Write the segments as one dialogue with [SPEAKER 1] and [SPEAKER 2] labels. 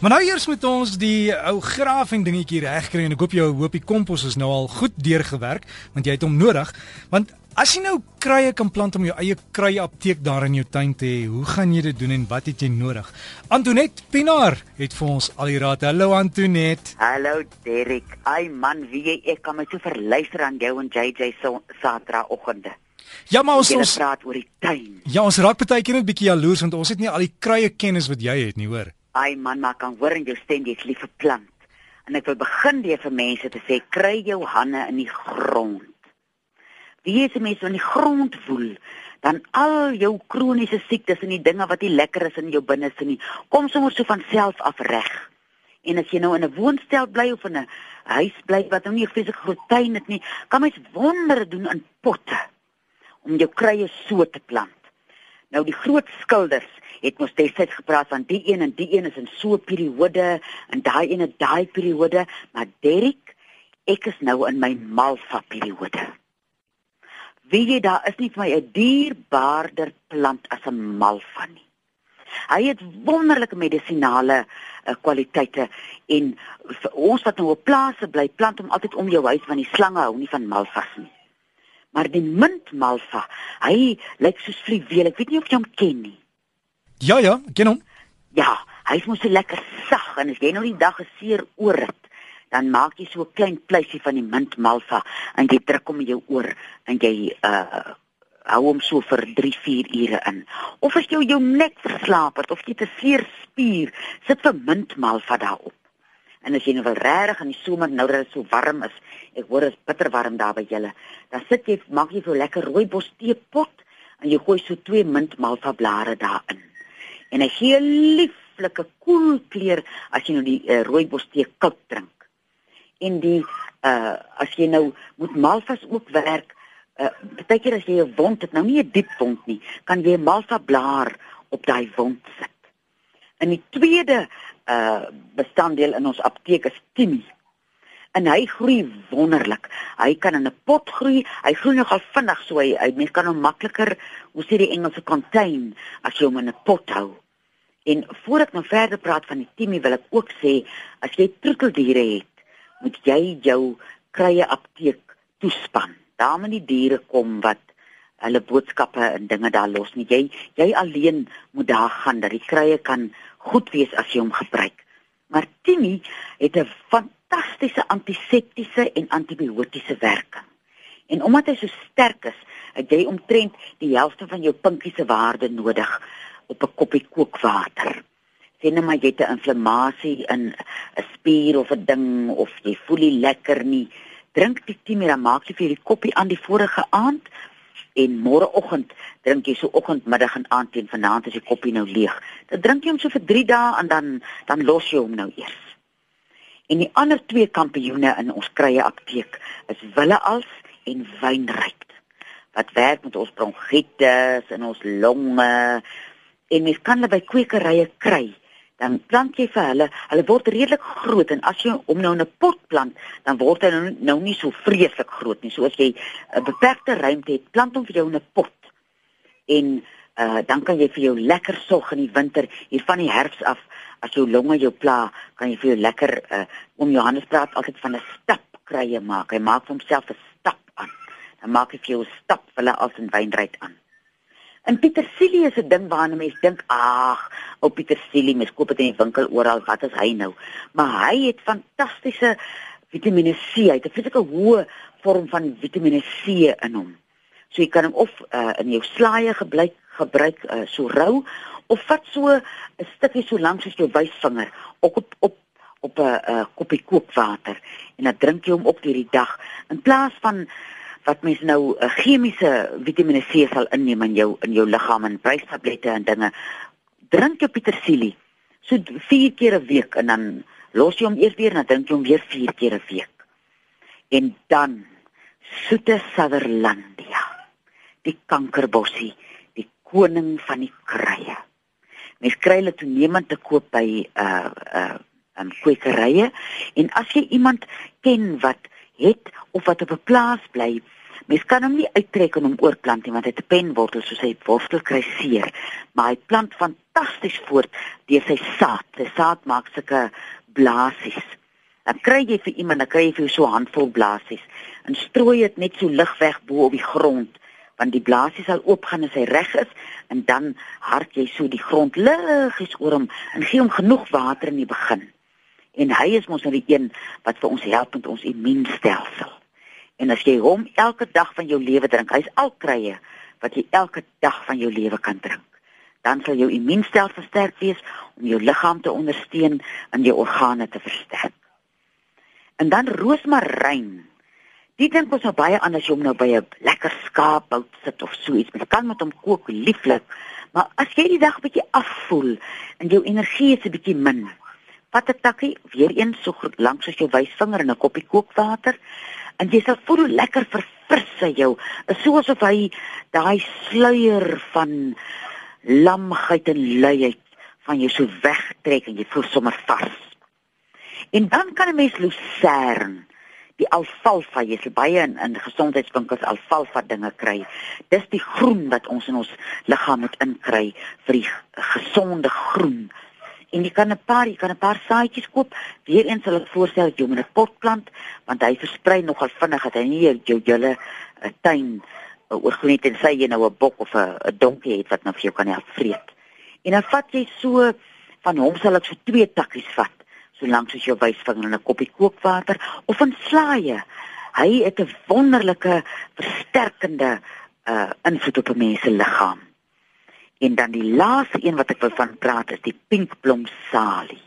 [SPEAKER 1] Maar nou eers moet ons die ou graving dingetjie regkry en ek hoop jou hoopie kompos is nou al goed deurgewerk want jy het hom nodig want as jy nou kruie kan plant om jou eie kruie apteek daar in jou tuin te hê, hoe gaan jy dit doen en wat het jy nodig? Antonet Pinaar het vir ons al die raad. Hallo Antonet.
[SPEAKER 2] Hallo Derek. Ai man, wie jy ek kan my so verluister aan jou en JJ so Saterdagoggende.
[SPEAKER 1] Ja, maar ons ons
[SPEAKER 2] praat oor die tuin.
[SPEAKER 1] Ja, ons raak baie keer net bietjie jaloers want ons het nie al die kruie kennis wat jy het nie, hoor.
[SPEAKER 2] Ai man, maar kan hoor in jou stem jy's lief vir plant. En ek wil begin deur vir mense te sê kry jou hande in die grond. Wie is mense in die grond woel, dan al jou kroniese siektes en die dinge wat nie lekker is in jou binneste nie, kom sommer so van self af reg. En as jy nou in 'n woonstel bly of in 'n huis bly wat nou nie 'n fisiese groot tuin het nie, kan mens wondere doen in potte om jou kruie so te plant. Nou die groot skilders het mos destyds gepraat van die een en die een is in so 'n periode en daai een en daai periode, maar Derek, ek is nou in my malva periode. Wie jy daar is nie vir my 'n dierbaarder plant as 'n malva nie. Hy het wonderlike medisinale uh, kwaliteite en ons wat nou op plase bly, plant hom altyd om jou huis want die slange hou nie van malvas nie. Maar die mintmalva, hy lyk soos fluweel. Ek weet nie of jy hom ken nie.
[SPEAKER 1] Ja, ja, ken hom.
[SPEAKER 2] Ja, hy's mos so lekker sag en as jy nou die dag geseer oor het, dan maak jy so 'n klein pleisie van die mintmalva en jy druk hom in jou oor en jy uh hou hom so vir 3-4 ure in. Of as jy jou nek verslaap het of jy te seer spier, sit vir mintmalva daarop. En as jy nou wil regtig in die somer nou dat dit so warm is, ek hoor dit is bitter warm daar by julle, dan sit jy maak jy so lekker rooibos teepot en jy gooi so twee mintmalva blare daarin. En hy gee 'n lieflike koel kleur as jy nou die uh, rooibos tee koud drink. En die uh as jy nou moet malvas ook werk, uh partykeer as jy 'n wond het, nou nie 'n diep wond nie, kan jy malva blaar op daai wond sit. En die tweede uh bestanddeel in ons apteek is timie. En hy groei wonderlik. Hy kan in 'n pot groei. Hy groei nogal vinnig, so hy, hy mens kan hom makliker, hoe sê die Engelse contain as jy hom in 'n pot hou. En voor ek nou verder praat van die timie, wil ek ook sê as jy troeteldiere het, moet jy jou krye apteek toespan. Daar moet die diere kom wat hulle boodskappe en dinge daar los nie. Jy jy alleen moet daar gaan dat die krye kan goed wees as jy hom gebruik. Maar timie het 'n fantastiese antiseptiese en antibiotiese werking. En omdat hy so sterk is, het jy omtrent die helfte van jou pinkie se waarde nodig op 'n koppie kookwater. Sien nou maar jy het 'n inflammasie in 'n spier of 'n ding of jy voel nie lekker nie. Drink die timie dan maak jy vir die koppie aan die vorige aand en môreoggend drink jy so oggend, middag en aand teen vanaand as die koppie nou leeg. Dan drink jy hom so vir 3 dae en dan dan los jy hom nou eers. En die ander twee kampioene in ons krye apteek is Willeals en Wynryk wat werk met ons bronkietes en ons longe en mens kan hulle by kwekerye kry. Dan plant jy vir hulle, hulle word redelik groot en as jy hom nou in 'n pot plant, dan word hy nou, nou nie so vreeslik groot nie. So as jy 'n beperkte ruimte het, plant hom vir jou in 'n pot. En uh dan kan jy vir jou lekker sorg in die winter, hier van die herfs af, as jou longe jou pla, kan jy vir jou lekker uh om Johannes praat altyd van 'n stap krye maak. Hy maak vir homself 'n stap aan. Dan maak hy vir jou 'n stap hulle as 'n wynryk aan. En petersilie is 'n ding waarna mense dink, ag, ou petersilie, mens koop dit in die winkel oral, wat is hy nou? Maar hy het fantastiese Vitamiene C. Hy het 'n fisieke hoë vorm van Vitamiene C in hom. So jy kan hom of uh, in jou slaaië gebruik gebruik uh, so rou of vat so 'n stukkie so lank soos jou wysvinger ook op op op 'n uh, koppie kookwater en dan drink jy hom op deur die dag in plaas van wat mens nou 'n uh, chemiese Vitamiene C sal inneem in jou in jou liggaam en prystablette en dinge drink jy petersilie so 4 keer 'n week en dan los jy hom eers weer en dan drink jy hom weer 4 keer 'n week. En dan soete Sutherlandia die kankerbossie die koning van die krye mens kry hulle toenemend te koop by uh uh um, kwekerye en as jy iemand ken wat het of wat op 'n plaas bly Mens kan hom nie uittrek en hom oorplant nie want hy het 'n penwortel soos hy wortel kry seer, maar hy plant fantasties voort deur sy saad. Sy saad maak sulke blaasies. Dan kry jy vir iemand, dan kry jy vir so 'n handvol blaasies en strooi dit net so lig weg bo op die grond want die blaasies sal oopgaan as hy reg is en dan hard jy so die grond liggies oor hom en gee hom genoeg water in die begin. En hy is mos nou die een wat vir ons help met ons immuunstelsel. En as jy hom elke dag van jou lewe drink, hy's al krye wat jy elke dag van jou lewe kan drink. Dan sal jou immuunstelsel versterk wees om jou liggaam te ondersteun en jou organe te versterk. En dan roosmaryn. Dit dink ons nou baie aan as jy hom nou by 'n lekker skaapbout sit of so iets. Jy kan met hom kook lieflik. Maar as jy die dag bietjie afvoel en jou energie is 'n bietjie min, vat 'n takkie weer een so lank soos jou wysvinger in 'n koppie kookwater en jy sal voel hoe lekker verfris hy jou. Is soos of hy daai sluier van lamheid en luiheid van jou so wegtrek en jy voel sommer vars. En dan kan 'n mens lucern die alfalfa jy sal baie in, in gesondheidswinkels alfalfa dinge kry. Dis die groen wat ons in ons liggaam moet inkry vir die gesonde groen en jy kan 'n paar jy kan 'n paar saadjies koop. Weereens sal ek voorstel jy moet 'n pot plant want hy versprei nogal vinnig dat hy nie jou julle 'n eh, tuin uh, oorgroei en sê jy nou 'n bok of 'n donkie het wat nou vir jou kan help vreet. En dan vat jy so van hom sal ek so twee takkies vat solank soos jou wysvinger in 'n koppie kookwater of in slaaie. Hy het 'n wonderlike versterkende uh invloed op 'n mens se liggaam. En dan die laaste een wat ek wil van praat is die pinkblom salie.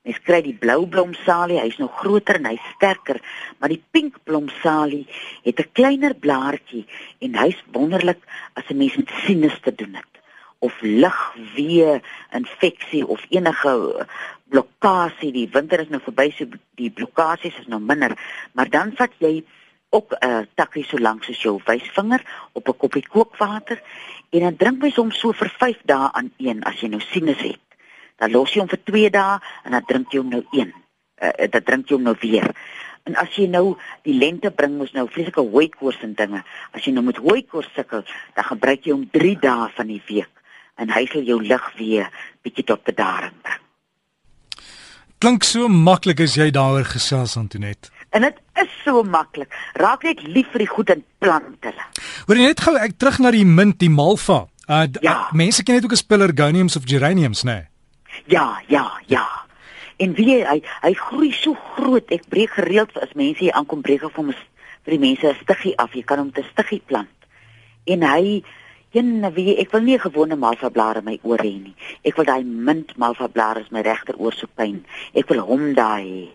[SPEAKER 2] Mens kry die blou blom salie, hy's nog groter en hy's sterker, maar die pinkblom salie het 'n kleiner blaartjie en hy's wonderlik as 'n mens met sinus te doen het of ligwee infeksie of enige blokkade. Die winter is nou verby, so die blokkades is nou minder, maar dan vat jy ook 'n uh, takkie so lank soos jou wysvinger op 'n koppie kookwater en dan drink mens hom so vir 5 dae aan een as jy nou sinus het. Dan los jy hom vir 2 dae en dan drink jy hom nou een. Uh, dan drink jy hom nou weer. En as jy nou die lente bring mos nou vreeslike hooikoors en dinge. As jy nou met hooikoors sukkel, dan gebruik jy hom 3 dae van die week en hy sal jou lig weer bietjie tot bedaring bring.
[SPEAKER 1] Klink so maklik as jy daaroor gesels Antoinette.
[SPEAKER 2] En dit is so maklik. Raak net lief vir die goed en plant hulle.
[SPEAKER 1] Hoor jy net gou ek terug na die mint, die malva. Uh, ja. uh mense ken dit ook as pelargoniums of geraniums, né? Nee?
[SPEAKER 2] Ja, ja, ja. En wie hy hy groei so groot. Ek breek gereeld as mense hier aankom breek of hom vir die mense 'n stiggie af. Jy kan hom te stiggie plant. En hy Een wie ek wil nie 'n gewone malva blare in my oor hê nie. Ek wil daai mint malva blare in my regteroor so pyn. Ek wil hom daai hê.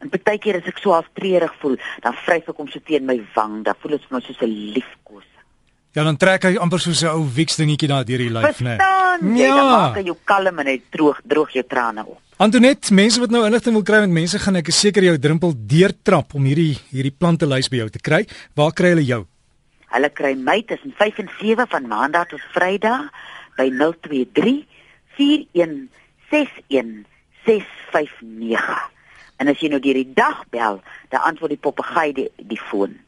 [SPEAKER 2] En partykeer as ek so half treurig voel, dan vryf ek hom so teen my wang, dan voel dit vir my soos 'n liefkos.
[SPEAKER 1] Ja, dan trek hy amper soos 'n ou wieks dingetjie daar deur die lyf,
[SPEAKER 2] né? Nee. Ja, dan maak hy jou kalm en hy droog droog jou trane op.
[SPEAKER 1] Antonet, mense wat nou inligting wil kry met mense gaan ek seker jou drempel deurtrap om hierdie hierdie plante lys by jou te kry. Waar kry hulle jou?
[SPEAKER 2] Hulle kry my tussen 5 en 7 van Maandag tot Vrydag by 023 41 61 659. En as jy nou deur die dag bel, dan antwoord die papegaai die die foon.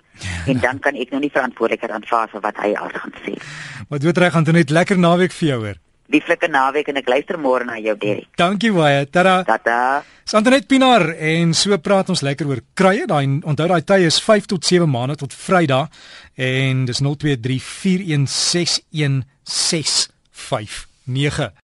[SPEAKER 2] En dan kan ek nou nie verantwoordelikheid aanvaar vir wat hy al gaan sê.
[SPEAKER 1] Maar dit reg gaan net lekker naweek vir jou hoor.
[SPEAKER 2] Lieflike naweek en ek luister môre na jou Derek.
[SPEAKER 1] Dankie baie. Tada.
[SPEAKER 2] Tata.
[SPEAKER 1] Santonet Pinaar en so praat ons lekker oor kruie. Daai onthou daai tye is 5 tot 7 maande tot Vrydag en dis 0234161659.